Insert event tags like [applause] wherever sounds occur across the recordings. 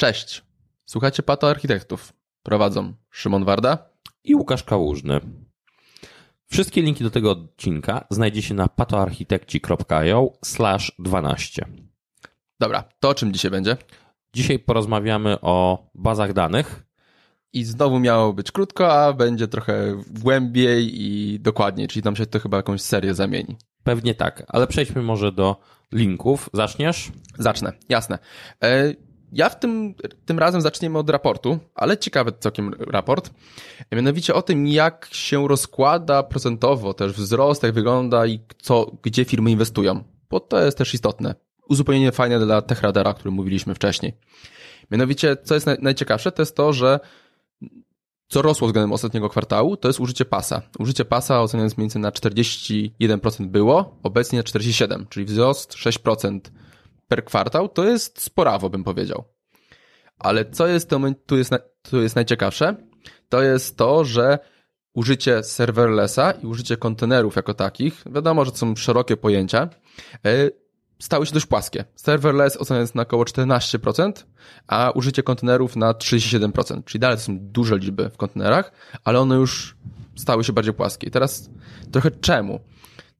Cześć. Słuchacie Pato Architektów. Prowadzą Szymon Warda i Łukasz Kałużny. Wszystkie linki do tego odcinka znajdziecie na patoarchitekci.io slash 12. Dobra, to o czym dzisiaj będzie? Dzisiaj porozmawiamy o bazach danych. I znowu miało być krótko, a będzie trochę głębiej i dokładniej, czyli tam się to chyba jakąś serię zamieni. Pewnie tak, ale przejdźmy może do linków. Zaczniesz? Zacznę, jasne. E, ja w tym, tym razem zaczniemy od raportu, ale ciekawy całkiem raport. Mianowicie o tym, jak się rozkłada procentowo też wzrost, jak wygląda i co, gdzie firmy inwestują. Bo to jest też istotne. Uzupełnienie fajne dla TechRadara, o którym mówiliśmy wcześniej. Mianowicie, co jest najciekawsze, to jest to, że co rosło względem ostatniego kwartału, to jest użycie pasa. Użycie pasa oceniając mniej więcej na 41% było, obecnie na 47%, czyli wzrost 6% per kwartał, to jest sporawo, bym powiedział. Ale co jest, tu, jest, tu jest najciekawsze, to jest to, że użycie serverlessa i użycie kontenerów jako takich, wiadomo, że to są szerokie pojęcia, e, stały się dość płaskie. Serverless oceniając na około 14%, a użycie kontenerów na 37%, czyli dalej to są duże liczby w kontenerach, ale one już stały się bardziej płaskie. I teraz trochę czemu?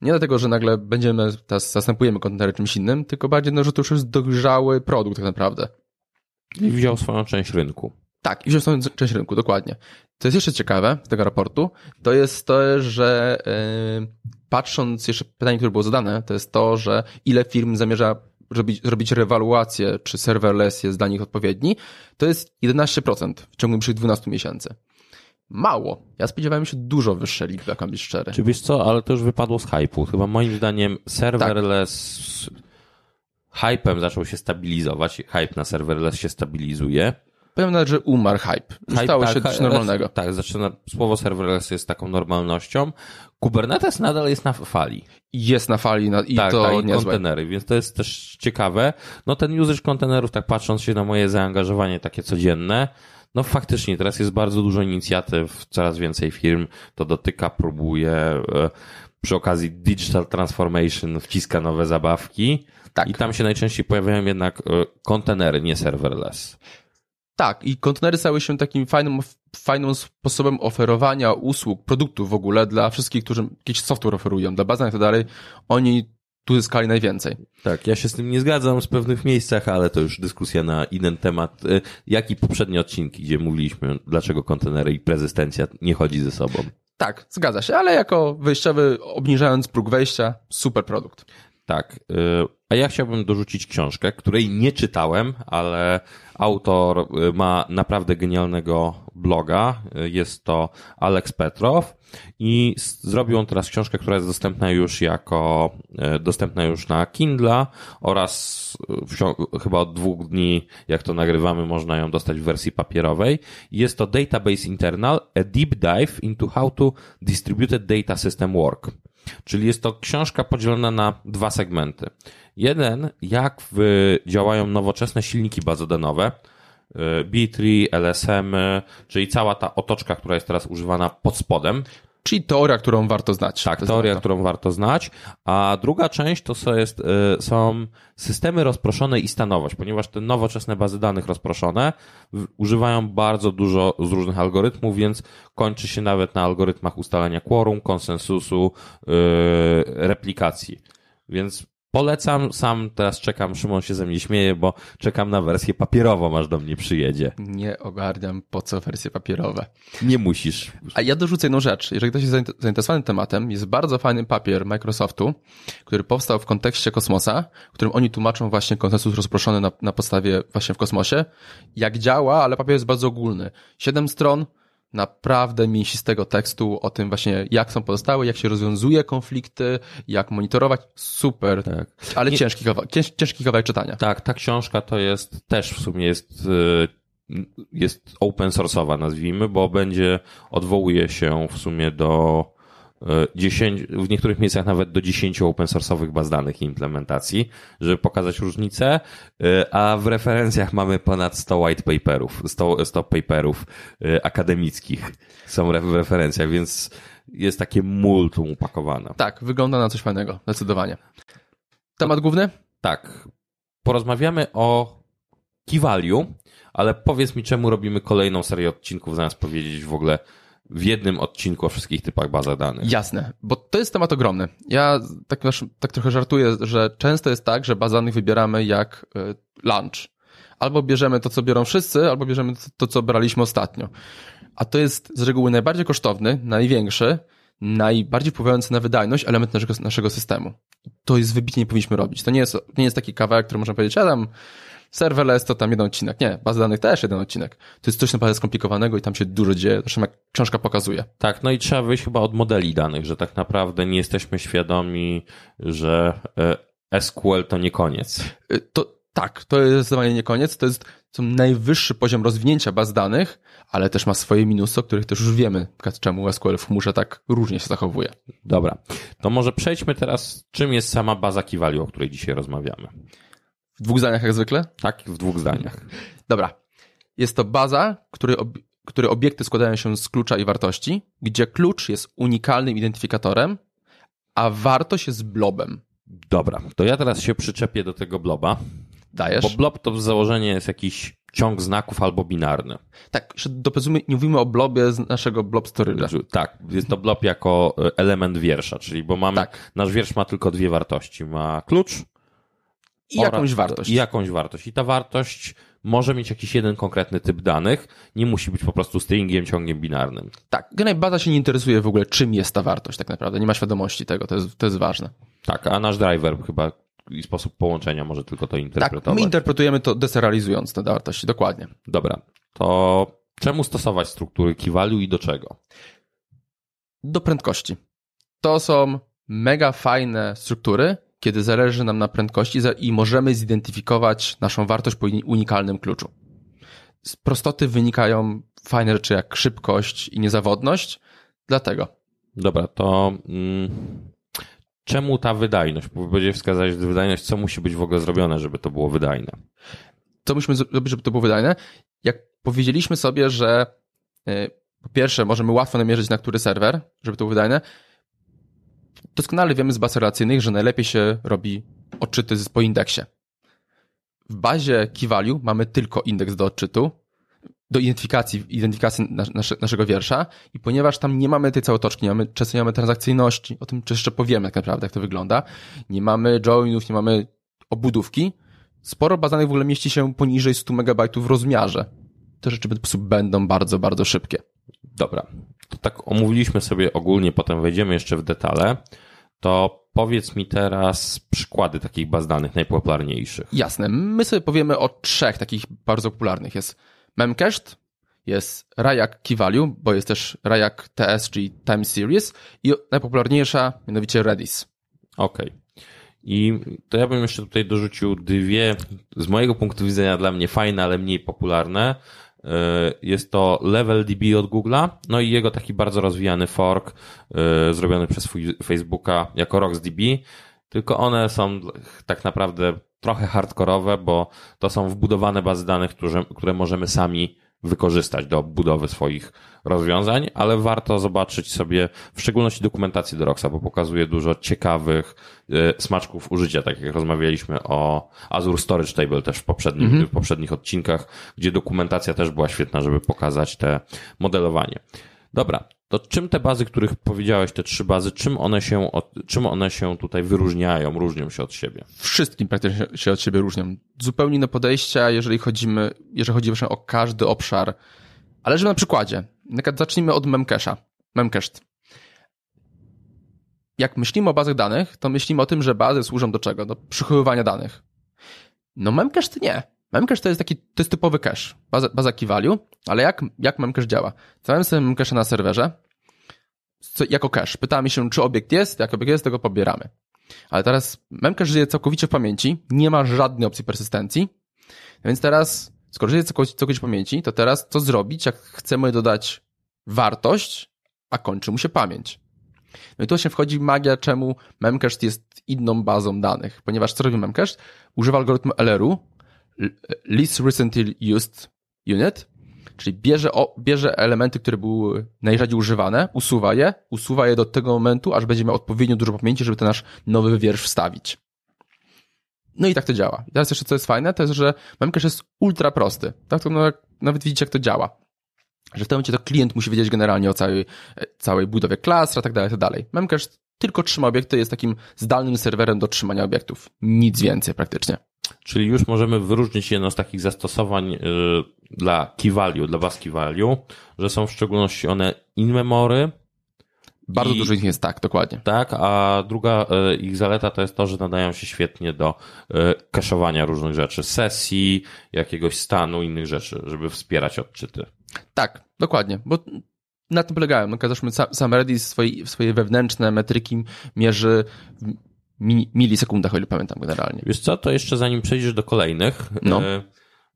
Nie dlatego, że nagle będziemy, teraz zastępujemy kontenery czymś innym, tylko bardziej, no, że to już jest dojrzały produkt tak naprawdę. I wziął swoją część rynku. Tak, i wziął swoją część rynku, dokładnie. Co jest jeszcze ciekawe z tego raportu, to jest to, że yy, patrząc, jeszcze pytanie, które było zadane, to jest to, że ile firm zamierza robić, zrobić rewaluację, czy serverless jest dla nich odpowiedni, to jest 11% w ciągu najbliższych 12 miesięcy mało. Ja spodziewałem się dużo wyższe liczby, jak mam być szczery. Czy wiesz co, ale to już wypadło z hypu. Chyba moim zdaniem serverless tak. hypem zaczął się stabilizować. Hype na serverless się stabilizuje. Powiem nawet, że umarł hype. hype Stało tak, się coś normalnego. Tak, zaczyna, słowo serverless jest taką normalnością. Kubernetes nadal jest na fali. Jest na fali na, i tak, to tak, i kontenery, więc to jest też ciekawe. No ten usage kontenerów, tak patrząc się na moje zaangażowanie takie codzienne, no faktycznie, teraz jest bardzo dużo inicjatyw, coraz więcej firm to dotyka, próbuje e, przy okazji digital transformation wciska nowe zabawki. Tak. I tam się najczęściej pojawiają jednak e, kontenery, nie serverless. Tak, i kontenery stały się takim fajnym, fajnym sposobem oferowania usług, produktów w ogóle dla wszystkich, którzy jakiś software oferują, dla bazań i tak dalej. Oni tu zyskali najwięcej. Tak, ja się z tym nie zgadzam w pewnych miejscach, ale to już dyskusja na inny temat, y, jak i poprzednie odcinki, gdzie mówiliśmy, dlaczego kontenery i prezystencja nie chodzi ze sobą. Tak, zgadza się, ale jako wyjściowy, obniżając próg wejścia, super produkt. Tak. Y, a ja chciałbym dorzucić książkę, której nie czytałem, ale autor y, ma naprawdę genialnego bloga. Jest to Alex Petrow i zrobił on teraz książkę, która jest dostępna już jako, dostępna już na Kindle oraz e, chyba od dwóch dni, jak to nagrywamy, można ją dostać w wersji papierowej. Jest to Database Internal, a deep dive into how to distributed data system work. Czyli jest to książka podzielona na dwa segmenty. Jeden, jak działają nowoczesne silniki bazodanowe, E, B3, LSM, czyli cała ta otoczka, która jest teraz używana pod spodem. Czyli teoria, którą warto znać. Tak, teoria, którą warto znać. A druga część to jest, e, są systemy rozproszone i stanowość, ponieważ te nowoczesne bazy danych rozproszone używają bardzo dużo z różnych algorytmów, więc kończy się nawet na algorytmach ustalenia quorum, konsensusu, yy, replikacji. Więc Polecam, sam teraz czekam, Szymon się ze mnie śmieje, bo czekam na wersję papierową, aż do mnie przyjedzie. Nie ogarniam, po co wersje papierowe. Nie musisz. A ja dorzucę jedną rzecz. Jeżeli ktoś jest zainteresowany tematem, jest bardzo fajny papier Microsoftu, który powstał w kontekście kosmosa, w którym oni tłumaczą właśnie konsensus rozproszony na, na podstawie właśnie w kosmosie, jak działa, ale papier jest bardzo ogólny. Siedem stron, naprawdę mięsistego tekstu o tym właśnie, jak są pozostałe, jak się rozwiązuje konflikty, jak monitorować. Super, tak. ale Nie... ciężki, kawałek, cięż, ciężki kawałek czytania. Tak, ta książka to jest też w sumie jest y, jest open source'owa, nazwijmy, bo będzie, odwołuje się w sumie do 10, w niektórych miejscach nawet do 10 open source'owych baz danych i implementacji, żeby pokazać różnicę, y, a w referencjach mamy ponad 100 white paperów, 100, 100 paperów y, akademickich są w referencjach, więc jest takie multum upakowane. Tak, wygląda na coś fajnego, zdecydowanie. Temat główny? Tak. Porozmawiamy o key value, ale powiedz mi, czemu robimy kolejną serię odcinków, zamiast powiedzieć w ogóle w jednym odcinku o wszystkich typach bazach danych. Jasne, bo to jest temat ogromny. Ja tak, tak trochę żartuję, że często jest tak, że bazę danych wybieramy jak y, lunch. Albo bierzemy to, co biorą wszyscy, albo bierzemy to, co braliśmy ostatnio. A to jest z reguły najbardziej kosztowny, największy, najbardziej wpływający na wydajność element naszego, naszego systemu. To jest wybitnie nie powinniśmy robić. To nie jest, nie jest taki kawałek, który można powiedzieć, ja tam serverless to tam jeden odcinek. Nie, baza danych też jeden odcinek. To jest coś naprawdę skomplikowanego i tam się dużo dzieje, zresztą jak książka pokazuje. Tak, no i trzeba wyjść chyba od modeli danych, że tak naprawdę nie jesteśmy świadomi, że e, SQL to nie koniec. Y, to tak, to jest zdecydowanie nie koniec, to jest to najwyższy poziom rozwinięcia baz danych, ale też ma swoje minusy, o których też już wiemy, czemu SQL w chmurze tak różnie się zachowuje. Dobra, to może przejdźmy teraz, czym jest sama baza key value, o której dzisiaj rozmawiamy. W dwóch zdaniach jak zwykle? Tak, w dwóch zdaniach. [laughs] Dobra. Jest to baza, której, ob której obiekty składają się z klucza i wartości, gdzie klucz jest unikalnym identyfikatorem, a wartość jest blobem. Dobra, to ja teraz się przyczepię do tego bloba. Dajesz? Bo blob to w założeniu jest jakiś ciąg znaków albo binarny. Tak, doprecyzujmy, nie mówimy o blobie z naszego blob storage'a. Tak, jest to blob jako e, element wiersza, czyli bo mamy, tak. nasz wiersz ma tylko dwie wartości. Ma klucz i jakąś wartość. I jakąś wartość. I ta wartość może mieć jakiś jeden konkretny typ danych, nie musi być po prostu stringiem, ciągiem binarnym. Tak, generalnie baza się nie interesuje w ogóle, czym jest ta wartość tak naprawdę, nie ma świadomości tego, to jest, to jest ważne. Tak, a nasz driver chyba i sposób połączenia może tylko to interpretować. Tak, my interpretujemy to deserializując te wartości, dokładnie. Dobra, to czemu stosować struktury key value i do czego? Do prędkości. To są mega fajne struktury, kiedy zależy nam na prędkości i możemy zidentyfikować naszą wartość po unikalnym kluczu. Z prostoty wynikają fajne rzeczy jak szybkość i niezawodność, dlatego. Dobra, to mm, czemu ta wydajność? Będzie wskazać wydajność, co musi być w ogóle zrobione, żeby to było wydajne? Co musimy zrobić, żeby to było wydajne? Jak powiedzieliśmy sobie, że y, po pierwsze możemy łatwo namierzyć na który serwer, żeby to było wydajne, doskonale wiemy z baz relacyjnych, że najlepiej się robi odczyty po indeksie. W bazie key value mamy tylko indeks do odczytu, do identyfikacji, identyfikacji nasze, naszego wiersza i ponieważ tam nie mamy tej całotoczki, nie mamy, często nie mamy transakcyjności, o tym jeszcze powiemy tak naprawdę, jak to wygląda, nie mamy joinów, nie mamy obudówki, sporo bazanych w ogóle mieści się poniżej 100 MB w rozmiarze. Te rzeczy po prostu będą bardzo, bardzo szybkie. Dobra, to tak omówiliśmy sobie ogólnie, potem wejdziemy jeszcze w detale, to powiedz mi teraz przykłady takich baz danych najpopularniejszych. Jasne, my sobie powiemy o trzech takich bardzo popularnych. Jest Memcached, jest Rayak Key Value, bo jest też Rayak TS, czyli Time Series i najpopularniejsza, mianowicie Redis. Okej. Okay. I to ja bym jeszcze tutaj dorzucił dwie, z mojego punktu widzenia dla mnie fajne, ale mniej popularne. E, jest to Level DB od Google'a, no i jego taki bardzo rozwijany fork e, zrobiony przez Facebooka jako RocksDB, tylko one są tak naprawdę trochę hardkorowe, bo to są wbudowane bazy danych, które, które możemy sami wykorzystać do budowy swoich rozwiązań, ale warto zobaczyć sobie w szczególności dokumentację do Roxa, bo pokazuje dużo ciekawych e, smaczków użycia, tak jak rozmawialiśmy o Azure Storage Table też w, poprzednim, mm -hmm. w poprzednich odcinkach, gdzie dokumentacja też była świetna, żeby pokazać te modelowanie. Dobra, to czym te bazy, których powiedziałeś, te trzy bazy, czym one się, od, czym one się tutaj wyróżniają, różnią się od siebie? Wszystkim praktycznie się od siebie różnią. Zupełnie inne podejścia, jeżeli chodzimy, jeżeli chodzi o każdy obszar. Ale żeby na przykładzie. Zacznijmy od Memcache'a. Memcached. Jak myślimy o bazach danych, to myślimy o tym, że bazy służą do czego? Do przechowywania danych. No Memcached nie. Memcache to jest taki, to jest typowy cache, baza, baza key value, ale jak, jak Memcache działa? Stawiam sobie Memcache na serwerze, co, jako cache. Pytamy się, czy obiekt jest, jak obiekt jest, tego pobieramy. Ale teraz Memcache żyje całkowicie w pamięci, nie ma żadnej opcji persystencji, więc teraz, skoro żyje całkowicie, całkowicie w pamięci, to teraz co zrobić, jak chcemy dodać wartość, a kończy mu się pamięć? No i tu właśnie wchodzi magia, czemu Memcache jest inną bazą danych, ponieważ co robi Memcache? Używa algorytmu LR-u, least recently used unit, czyli bierze, o, bierze elementy, które były najrzadziej używane, usuwa je, usuwa je do tego momentu, aż będzie miał odpowiednio dużo pamięci, żeby ten nasz nowy wiersz wstawić. No i tak to działa. I teraz jeszcze co jest fajne, to jest, że Memcache jest ultra prosty. Tak to nawet widzicie, jak to działa. Że w tym momencie to klient musi wiedzieć generalnie o całej, całej budowie klas, tak dalej, tak dalej. Memcache tylko trzyma obiekty, jest takim zdalnym serwerem do trzymania obiektów. Nic więcej praktycznie. Czyli już możemy wyróżnić jedno z takich zastosowań y, dla key value, dla bus key value, że są w szczególności one in memory. Bardzo I, dużo ich jest, tak, dokładnie. Tak, a druga y, ich zaleta to jest to, że nadają się świetnie do y, cache'owania różnych rzeczy, sesji, jakiegoś stanu, innych rzeczy, żeby wspierać odczyty. Tak, dokładnie, bo na tym polegają. No, zresztą sam Redis swoje, swoje wewnętrzne metryki mierzy milisekundach, o ile pamiętam generalnie. Wiesz co, to jeszcze zanim przejdziesz do kolejnych, no. E,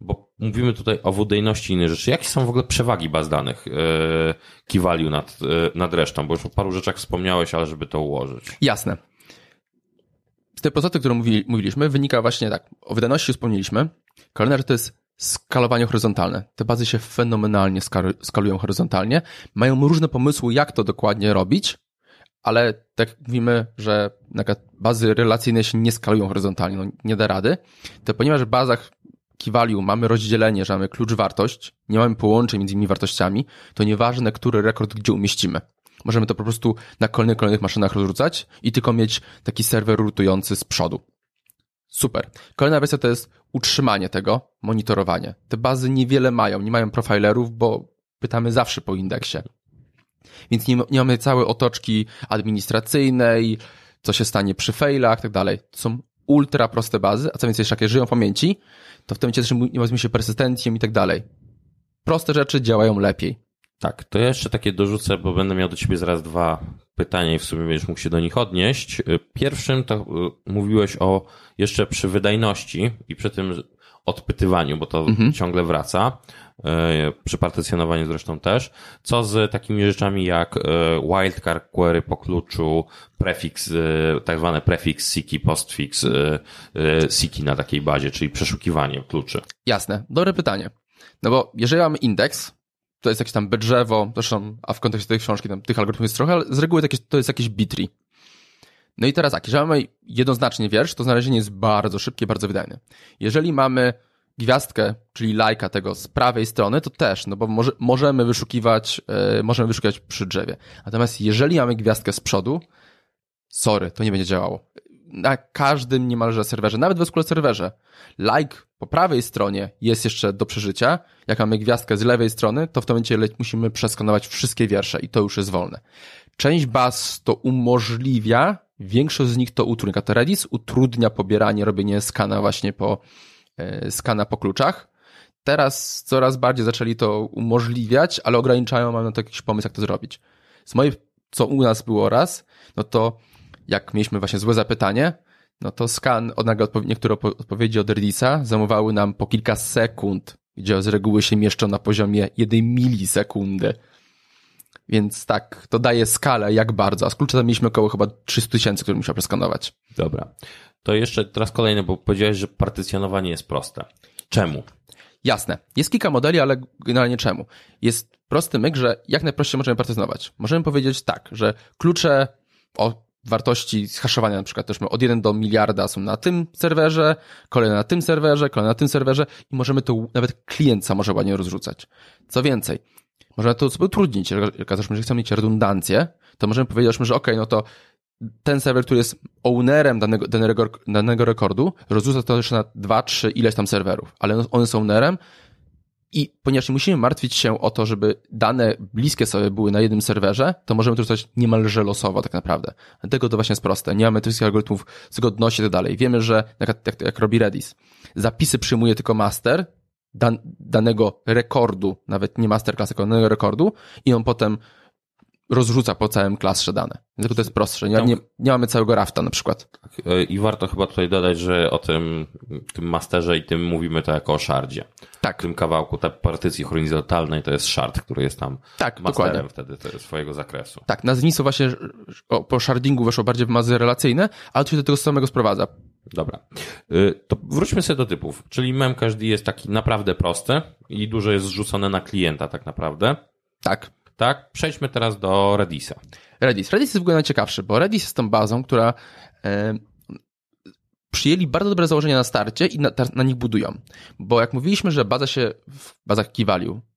bo mówimy tutaj o wydajności innych rzeczy. Jakie są w ogóle przewagi baz danych e, key value nad, e, nad resztą? Bo już o paru rzeczach wspomniałeś, ale żeby to ułożyć. Jasne. Z tej procedury, którą mówiliśmy, wynika właśnie tak, o wydajności wspomnieliśmy. Kolejna rzecz to jest skalowanie horyzontalne. Te bazy się fenomenalnie skalują horyzontalnie. Mają różne pomysły, jak to dokładnie robić, ale tak mówimy, że bazy relacyjne się nie skalują horyzontalnie, no nie da rady, to ponieważ w bazach value mamy rozdzielenie, że mamy klucz wartość, nie mamy połączeń między innymi wartościami, to nieważne, który rekord gdzie umieścimy. Możemy to po prostu na kolejnych, kolejnych maszynach rozrzucać i tylko mieć taki serwer rutujący z przodu. Super. Kolejna wersja to jest utrzymanie tego, monitorowanie. Te bazy niewiele mają, nie mają profilerów, bo pytamy zawsze po indeksie. Więc nie, nie mamy całej otoczki administracyjnej, co się stanie przy failach, tak dalej. To są ultra proste bazy, a co więcej, jak żyją w pamięci, to w tym momencie nie zajmujemy się persystencją i tak dalej. Proste rzeczy działają lepiej. Tak, to ja jeszcze takie dorzucę, bo będę miał do ciebie zaraz dwa pytania i w sumie będziesz mógł się do nich odnieść. Pierwszym to y, mówiłeś o jeszcze przy wydajności i przy tym odpytywaniu, bo to mhm. ciągle wraca, e, przy partycjonowaniu zresztą też. Co z takimi rzeczami jak e, wildcard query po kluczu, prefix, e, tak zwane prefix siki, postfix siki na takiej bazie, czyli przeszukiwanie kluczy? Jasne, dobre pytanie. No bo jeżeli mamy indeks, to jest jakieś tam drzewo, zresztą, a w kontekście tej książki tam tych algorytmów jest trochę, ale z reguły to jest jakieś bitry. No i teraz tak, jeżeli mamy jednoznacznie wiersz, to znalezienie jest bardzo szybkie, bardzo wydajne. Jeżeli mamy gwiazdkę, czyli lajka tego z prawej strony, to też, no bo może, możemy wyszukiwać, yy, możemy wyszukiwać przy drzewie. Natomiast jeżeli mamy gwiazdkę z przodu, sorry, to nie będzie działało. Na każdym niemalże serwerze, nawet w SQL serwerze, like po prawej stronie jest jeszcze do przeżycia. Jak mamy gwiazdkę z lewej strony, to w tym momencie musimy przeskonować wszystkie wiersze i to już jest wolne. Część baz to umożliwia, Większość z nich to utrudnia. To Redis utrudnia pobieranie, robienie skana właśnie po, e, skana po kluczach. Teraz coraz bardziej zaczęli to umożliwiać, ale ograniczają, mam na to jakiś pomysł, jak to zrobić. Z mojej, co u nas było raz, no to jak mieliśmy właśnie złe zapytanie, no to skan, nagle odpowiedzi, niektóre odpowiedzi od Redisa zajmowały nam po kilka sekund, gdzie z reguły się mieszczą na poziomie jednej milisekundy. Więc tak, to daje skalę, jak bardzo. A z klucza mieliśmy około chyba 300 tysięcy, które musiał przeskanować. Dobra. To jeszcze teraz kolejne, bo powiedziałeś, że partycjonowanie jest proste. Czemu? Jasne. Jest kilka modeli, ale generalnie czemu? Jest prosty myk, że jak najprościej możemy partycjonować. Możemy powiedzieć tak, że klucze o wartości zhaszowania na przykład też od 1 do miliarda są na tym serwerze, kolejne na tym serwerze, kolejne na tym serwerze i możemy to nawet klient sam może ładnie rozrzucać. Co więcej, można to sobie utrudnić. Że chcemy mieć redundancję, to możemy powiedzieć, że ok, no to ten serwer, który jest ownerem danego, danego, danego rekordu, rozrzuca to jeszcze na dwa, trzy, ileś tam serwerów, ale one są ownerem i ponieważ nie musimy martwić się o to, żeby dane bliskie sobie były na jednym serwerze, to możemy to rzucać niemalże losowo tak naprawdę. Dlatego to właśnie jest proste. Nie mamy tych algorytmów zgodności i tak dalej. Wiemy, że jak, jak, robi Redis, zapisy przyjmuje tylko master, dan, danego rekordu, nawet nie masterclass, tylko danego rekordu i on potem rozrzuca po całym klastrze dane. Tylko to jest prostsze. Nie, nie, nie mamy całego rafta na przykład. Tak, e, I warto chyba tutaj dodać, że o tym, tym masterze i tym mówimy to jako o shardzie. Tak. W tym kawałku, ta partycji horyzontalnej to jest shard, który jest tam tak, masterem dokładnie. wtedy swojego zakresu. Tak, nazwisko właśnie po shardingu weszło bardziej w mazy relacyjne, ale to się do tego samego sprowadza. Dobra. Y, to wróćmy sobie do typów. Czyli mem każdy jest taki naprawdę prosty i dużo jest zrzucone na klienta tak naprawdę. Tak. Tak. Przejdźmy teraz do Redisa. Redis. Redis jest w ogóle najciekawszy, bo Redis jest tą bazą, która e, przyjęli bardzo dobre założenia na starcie i na, na nich budują. Bo jak mówiliśmy, że baza się w bazach key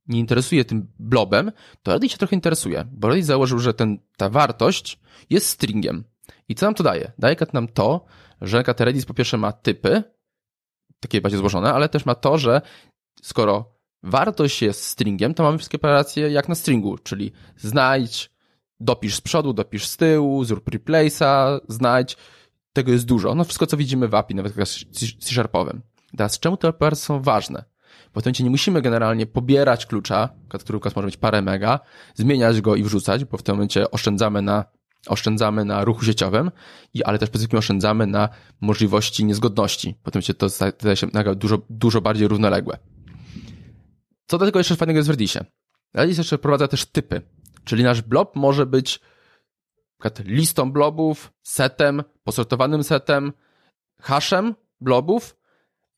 nie interesuje tym blobem, to Redis się trochę interesuje, bo Redis założył, że ten, ta wartość jest stringiem. I co nam to daje? Daje nam to, że Redis po pierwsze ma typy, takie bardziej złożone, ale też ma to, że skoro wartość jest stringiem, to mamy wszystkie operacje jak na stringu, czyli znajdź, dopisz z przodu, dopisz z tyłu, zrób replace'a, znajdź. Tego jest dużo. No wszystko, co widzimy w API, nawet C-Sharpowym. Teraz, czemu te operacje są ważne? Bo w tym nie musimy generalnie pobierać klucza, który może mieć parę mega, zmieniać go i wrzucać, bo w tym momencie oszczędzamy na, oszczędzamy na ruchu sieciowym, i, ale też przede wszystkim oszczędzamy na możliwości niezgodności. Potem się to staje się dużo, dużo bardziej równoległe. Co do tego jeszcze fajnego jest w Redisie? Redis jeszcze wprowadza też typy, czyli nasz blob może być listą blobów, setem, posortowanym setem, hashem blobów,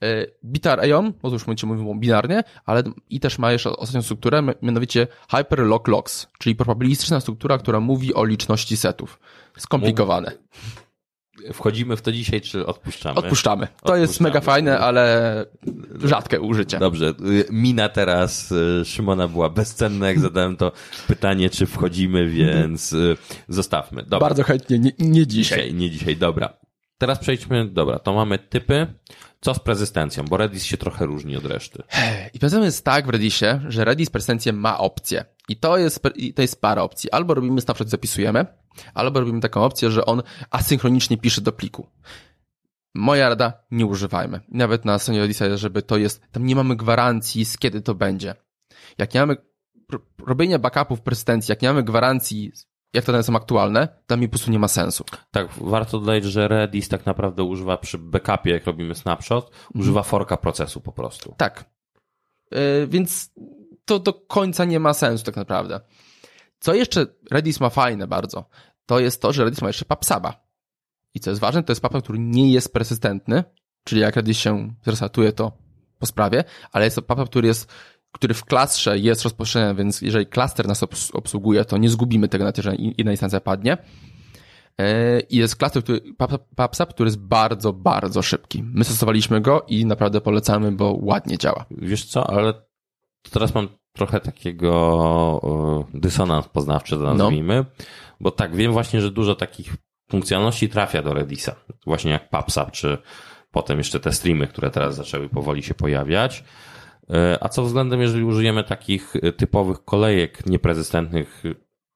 e, bitar EOM, bo już momencie mówimy binarnie, ale i też ma jeszcze ostatnią strukturę, mianowicie hyperlock locks, czyli probabilistyczna struktura, która mówi o liczności setów. Skomplikowane wchodzimy w to dzisiaj, czy odpuszczamy? Odpuszczamy. To odpuszczamy. jest mega fajne, ale rzadkie użycie. Dobrze. Mina teraz y, Szymona była bezcenna, jak zadałem to pytanie, czy wchodzimy, więc y, zostawmy. Dobra. Bardzo chętnie, nie, nie dzisiaj. dzisiaj. Nie dzisiaj, dobra. Teraz przejdźmy, dobra, to mamy typy. Co z prezystencją? Bo Redis się trochę różni od reszty. I problem jest tak w Redisie, że Redis prezystencję ma opcję. I to jest, to jest parę opcji. Albo robimy na przykład zapisujemy, albo robimy taką opcję, że on asynchronicznie pisze do pliku. Moja rada, nie używajmy. Nawet na stronie Redisa, żeby to jest, tam nie mamy gwarancji z kiedy to będzie. Jak nie mamy robienia backupów prezydencji, jak nie mamy gwarancji jak te dane są aktualne, dla mnie po prostu nie ma sensu. Tak, warto dodać, że Redis tak naprawdę używa przy backupie, jak robimy snapshot, mhm. używa forka procesu po prostu. Tak. Yy, więc to do końca nie ma sensu tak naprawdę. Co jeszcze Redis ma fajne bardzo, to jest to, że Redis ma jeszcze PubSuba. I co jest ważne, to jest PubSub, który nie jest persystentny, czyli jak Redis się zresetuje, to po sprawie, ale jest to PubSub, który jest który w klastrze jest rozpowszechniony, więc jeżeli klaster nas obsługuje, to nie zgubimy tego na że jedna instancja padnie. E, I jest klaster, który, PubSub, który jest bardzo, bardzo szybki. My stosowaliśmy go i naprawdę polecamy, bo ładnie działa. Wiesz co, ale teraz mam trochę takiego dysonans poznawczy, to nazwijmy, no. bo tak, wiem właśnie, że dużo takich funkcjonalności trafia do Redisa, właśnie jak PubSub, czy potem jeszcze te streamy, które teraz zaczęły powoli się pojawiać. E, a co względem, jeżeli użyjemy takich typowych kolejek nieprezystentnych,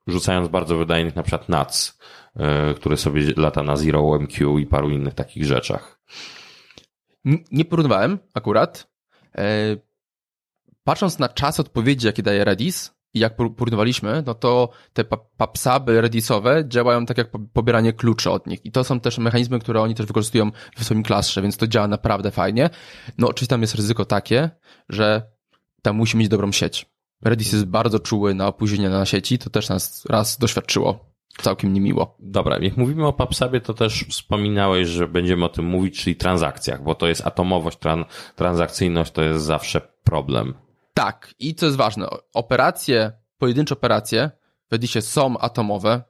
rzucając bardzo wydajnych na przykład e, który sobie lata na Zero MQ i paru innych takich rzeczach? Nie porównywałem akurat. Patrząc na czas odpowiedzi, jaki daje Redis, i jak porównywaliśmy, no to te papsaby redisowe działają tak jak pobieranie kluczy od nich. I to są też mechanizmy, które oni też wykorzystują w swoim klastrze, więc to działa naprawdę fajnie. No oczywiście tam jest ryzyko takie, że tam musi mieć dobrą sieć. Redis jest bardzo czuły na opóźnienia na sieci, to też nas raz doświadczyło całkiem niemiło. Dobra, jak mówimy o PubSubie, to też wspominałeś, że będziemy o tym mówić, czyli transakcjach, bo to jest atomowość, tran transakcyjność to jest zawsze problem. Tak, i co jest ważne, operacje, pojedyncze operacje w Edisie są atomowe,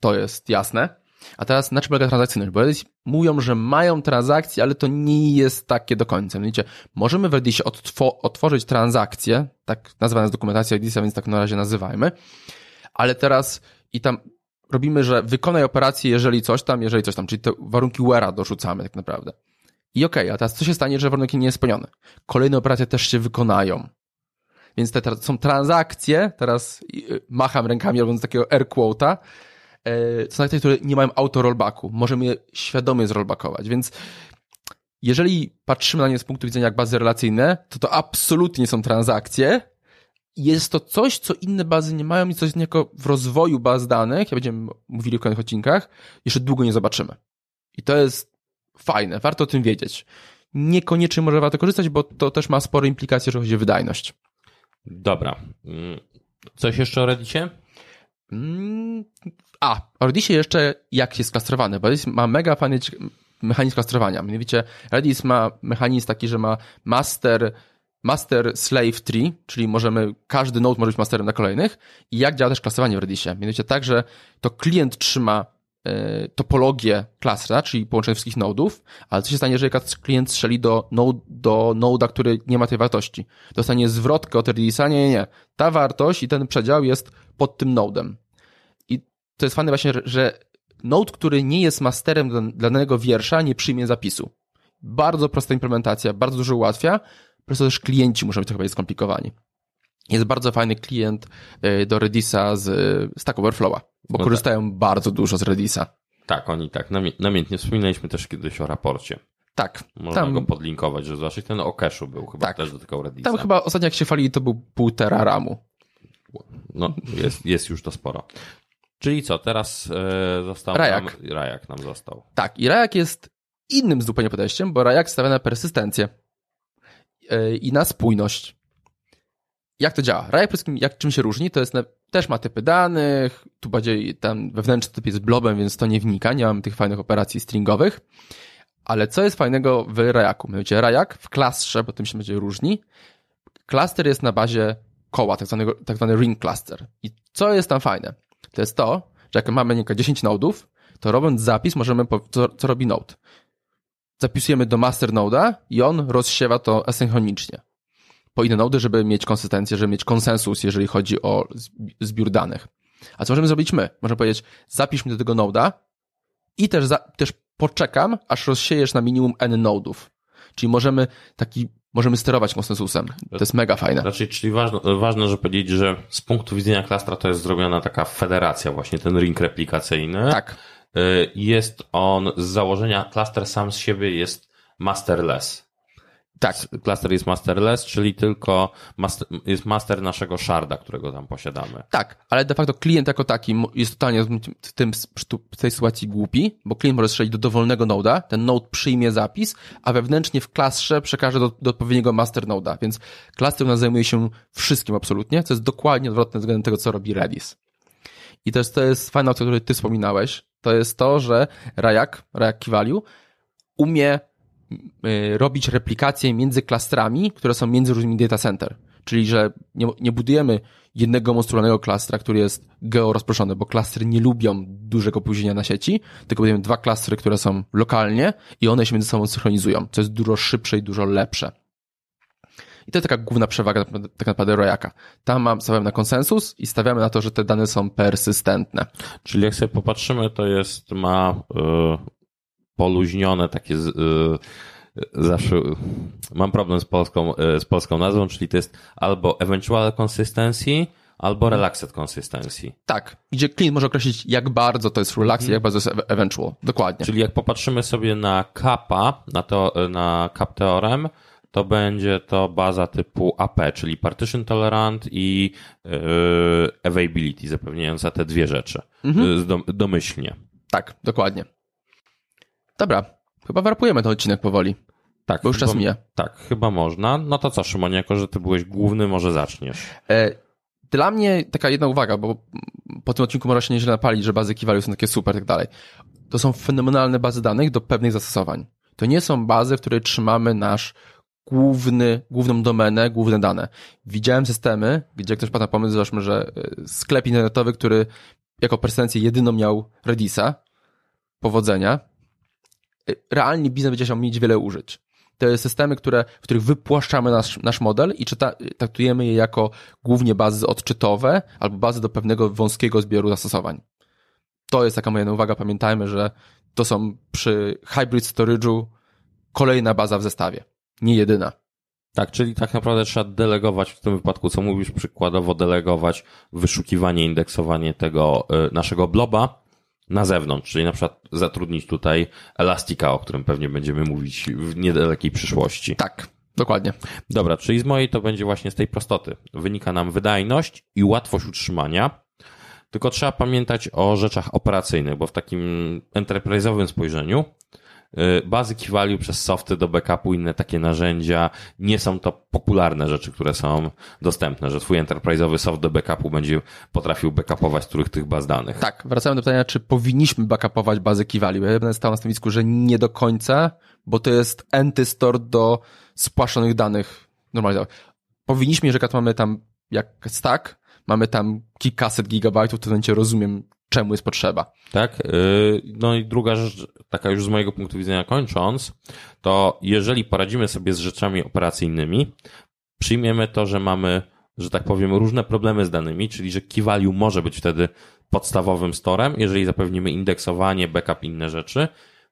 to jest jasne. A teraz na czym polega transakcyjność? Bo Edis mówią, że mają transakcje, ale to nie jest takie do końca. Widzicie, możemy w Edisie otworzyć transakcję, tak nazwana jest dokumentacja Edisa, więc tak na razie nazywajmy, ale teraz i tam robimy, że wykonaj operację, jeżeli coś tam, jeżeli coś tam, czyli te warunki where'a dorzucamy tak naprawdę. I okej, okay, a teraz co się stanie, że warunek nie jest spełniony? Kolejne operacje też się wykonają. Więc te są transakcje, teraz y, macham rękami robiąc takiego air quota, e, transakcje, które nie mają auto rollbacku. Możemy je świadomie zrollbackować, więc jeżeli patrzymy na nie z punktu widzenia jak bazy relacyjne, to to absolutnie nie są transakcje. Jest to coś, co inne bazy nie mają i coś jako w rozwoju baz danych, jak będziemy mówili w kolejnych odcinkach, jeszcze długo nie zobaczymy. I to jest fajne, warto o tym wiedzieć. Niekoniecznie może warto korzystać, bo to też ma spore implikacje, jeżeli chodzi o wydajność. Dobra. Mm, coś jeszcze o Reddicie? Mm, a, o Reddicie jeszcze jak jest klastrowany, bo Redis ma mega fajny mechanizm klastrowania. Mianowicie Redis ma mechanizm taki, że ma master, master slave tree, czyli możemy, każdy node może być masterem na kolejnych i jak działa też klastrowanie w Reddisie. Mianowicie tak, że to klient trzyma topologię klastra, czyli połączenie wszystkich nodów, ale co się stanie, jeżeli klient strzeli do, node, do noda, który nie ma tej wartości? Dostanie zwrotkę od Redisa, nie, nie, nie. Ta wartość i ten przedział jest pod tym nodem. I to jest fajne właśnie, że node, który nie jest masterem dla danego wiersza, nie przyjmie zapisu. Bardzo prosta implementacja, bardzo dużo ułatwia, po prostu też klienci muszą być trochę skomplikowani. Jest bardzo fajny klient e, do Redisa z Stack Overflow'a, bo no korzystają tak. bardzo dużo z Redisa. Tak, oni tak, namiętnie wspominaliśmy też kiedyś o raporcie. Tak. Można tam, go podlinkować, że zwłaszcza ten o cache'u był chyba tak, też dotykał Redisa. Tam chyba ostatnio jak się fali, to był półtora ramu. No, jest, jest już to sporo. Czyli co, teraz e, został Rajak. Nam, Rajak nam został. Tak, i Rajak jest innym zupełnie podejściem, bo Rajak stawia na persystencję e, i na spójność. Jak to działa? Przede wszystkim, jak czym się różni, to jest na, też ma typy danych, tu bardziej tam wewnętrzny typ jest blobem, więc to nie wnika, nie mam tych fajnych operacji stringowych. Ale co jest fajnego w Rajaku? Mianowicie Rajak w klastrze, bo tym się będzie różni, klaster jest na bazie koła, tak zwany, tak zwany ring cluster. I co jest tam fajne? To jest to, że jak mamy nie 10 nodów, to robiąc zapis możemy, co, co robi node? Zapisujemy do master node'a i on rozsiewa to asynchronicznie po inne nody, żeby mieć konsystencję, żeby mieć konsensus, jeżeli chodzi o zbiór danych. A co możemy zrobić my? Możemy powiedzieć, zapisz mi do tego noda i też, za, też poczekam, aż rozsiejesz na minimum n nodów. Czyli możemy taki, możemy sterować konsensusem. To jest mega fajne. Znaczy, czyli ważne, ważne, że powiedzieć, że z punktu widzenia klastra to jest zrobiona taka federacja, właśnie ten ring replikacyjny. Tak. Y, jest on z założenia, klaster sam z siebie jest masterless. Tak. Cluster jest masterless, czyli tylko master, jest master naszego sharda, którego tam posiadamy. Tak, ale de facto klient jako taki jest totalnie w, tym, w tej sytuacji głupi, bo klient może strzelić do dowolnego noda, ten node przyjmie zapis, a wewnętrznie w klastrze przekaże do, do odpowiedniego master noda, więc cluster u nas zajmuje się wszystkim absolutnie, co jest dokładnie odwrotne względem tego, co robi Redis. I też to jest fajna o której ty wspominałeś, to jest to, że Rajak, Rajak Value umie robić replikacje między klastrami, które są między różnymi data center. Czyli, że nie, nie budujemy jednego monstrualnego klastra, który jest georozproszony, bo klastry nie lubią dużego późnienia na sieci, tylko budujemy dwa klastry, które są lokalnie i one się między sobą synchronizują, co jest dużo szybsze i dużo lepsze. I to jest taka główna przewaga tak naprawdę Rojaka. Tam mam, stawiam na konsensus i stawiamy na to, że te dane są persystentne. Czyli jak sobie popatrzymy, to jest, ma yy, poluźnione, takie y, zawsze mam problem z polską, y, z polską nazwą, czyli to jest albo eventual consistency, albo relaxed consistency. Tak, gdzie klient może określić, jak bardzo to jest relaxed, mm. jak bardzo jest eventual. Dokładnie. Czyli jak popatrzymy sobie na kappa, na, to, na cap teorem, to będzie to baza typu AP, czyli partition tolerant i yy, availability, zapewniająca te dwie rzeczy mm -hmm. domyślnie. Tak, dokładnie. Dobra, chyba warpujemy ten odcinek powoli. Tak. Bo już chyba, czas mija. Tak, chyba można. No to co, Szymonie, jako że ty byłeś główny, może zaczniesz. E, dla mnie taka jedna uwaga, bo po tym odcinku można się nieźle napalić, że bazy key są takie super i tak dalej. To są fenomenalne bazy danych do pewnych zastosowań. To nie są bazy, w której trzymamy nasz główny, główną domenę, główne dane. Widziałem systemy, gdzie ktoś padł na pomysł, załóżmy, że e, sklep internetowy, który jako presencję jedyną miał Redisa, powodzenia, realnie biznes będzie chciał mieć wiele użyć. To systemy, które, w których wypłaszczamy nasz, nasz model i czyta, traktujemy je jako głównie bazy odczytowe albo bazy do pewnego wąskiego zbioru zastosowań. To jest taka moja uwaga. Pamiętajmy, że to są przy hybrid storage'u kolejna baza w zestawie, nie jedyna. Tak, czyli tak naprawdę trzeba delegować w tym wypadku, co mówisz, przykładowo delegować wyszukiwanie, indeksowanie tego y, naszego bloba na zewnątrz, czyli na przykład zatrudnić tutaj Elastica, o którym pewnie będziemy mówić w niedalekiej przyszłości. Tak, dokładnie. Dobra, czyli z mojej to będzie właśnie z tej prostoty. Wynika nam wydajność i łatwość utrzymania, tylko trzeba pamiętać o rzeczach operacyjnych, bo w takim enterprise'owym spojrzeniu Y, bazy key value przez softy do backupu, inne takie narzędzia. Nie są to popularne rzeczy, które są dostępne, że twój enterprise'owy soft do backupu będzie potrafił backupować których tych baz danych. Tak, wracamy do pytania, czy powinniśmy backupować bazy key value. Ja będę stał na stanowisku, że nie do końca, bo to jest antystore do spłaszczonych danych normalnie. Powinniśmy, jeżeli mamy tam jak stack, mamy tam kilkaset gigabajtów, to w rozumiem, czemu jest potrzeba. Tak. y, No i druga rzecz, taka już z mojego punktu widzenia kończąc, to jeżeli poradzimy sobie z rzeczami operacyjnymi, przyjmiemy to, że mamy, że tak powiem, różne problemy z danymi, czyli że key value może być wtedy podstawowym storem, jeżeli zapewnimy indeksowanie, backup, inne rzeczy.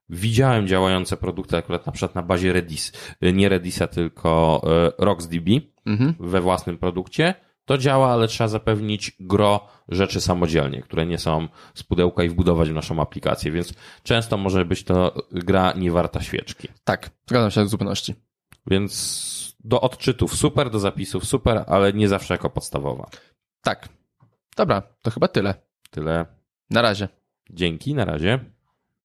Widziałem działające produkty akurat na przykład na bazie Redis, y, nie Redisa, tylko y, RocksDB Mhm. we własnym produkcie. To działa, ale trzeba zapewnić gro rzeczy samodzielnie, które nie są z pudełka i wbudować w naszą aplikację, więc często może być to gra nie warta świeczki. Tak, zgadzam się w zupełności. Więc do odczytów super, do zapisów super, ale nie zawsze jako podstawowa. Tak. Dobra, to chyba tyle. Tyle. Na razie. Dzięki, na razie.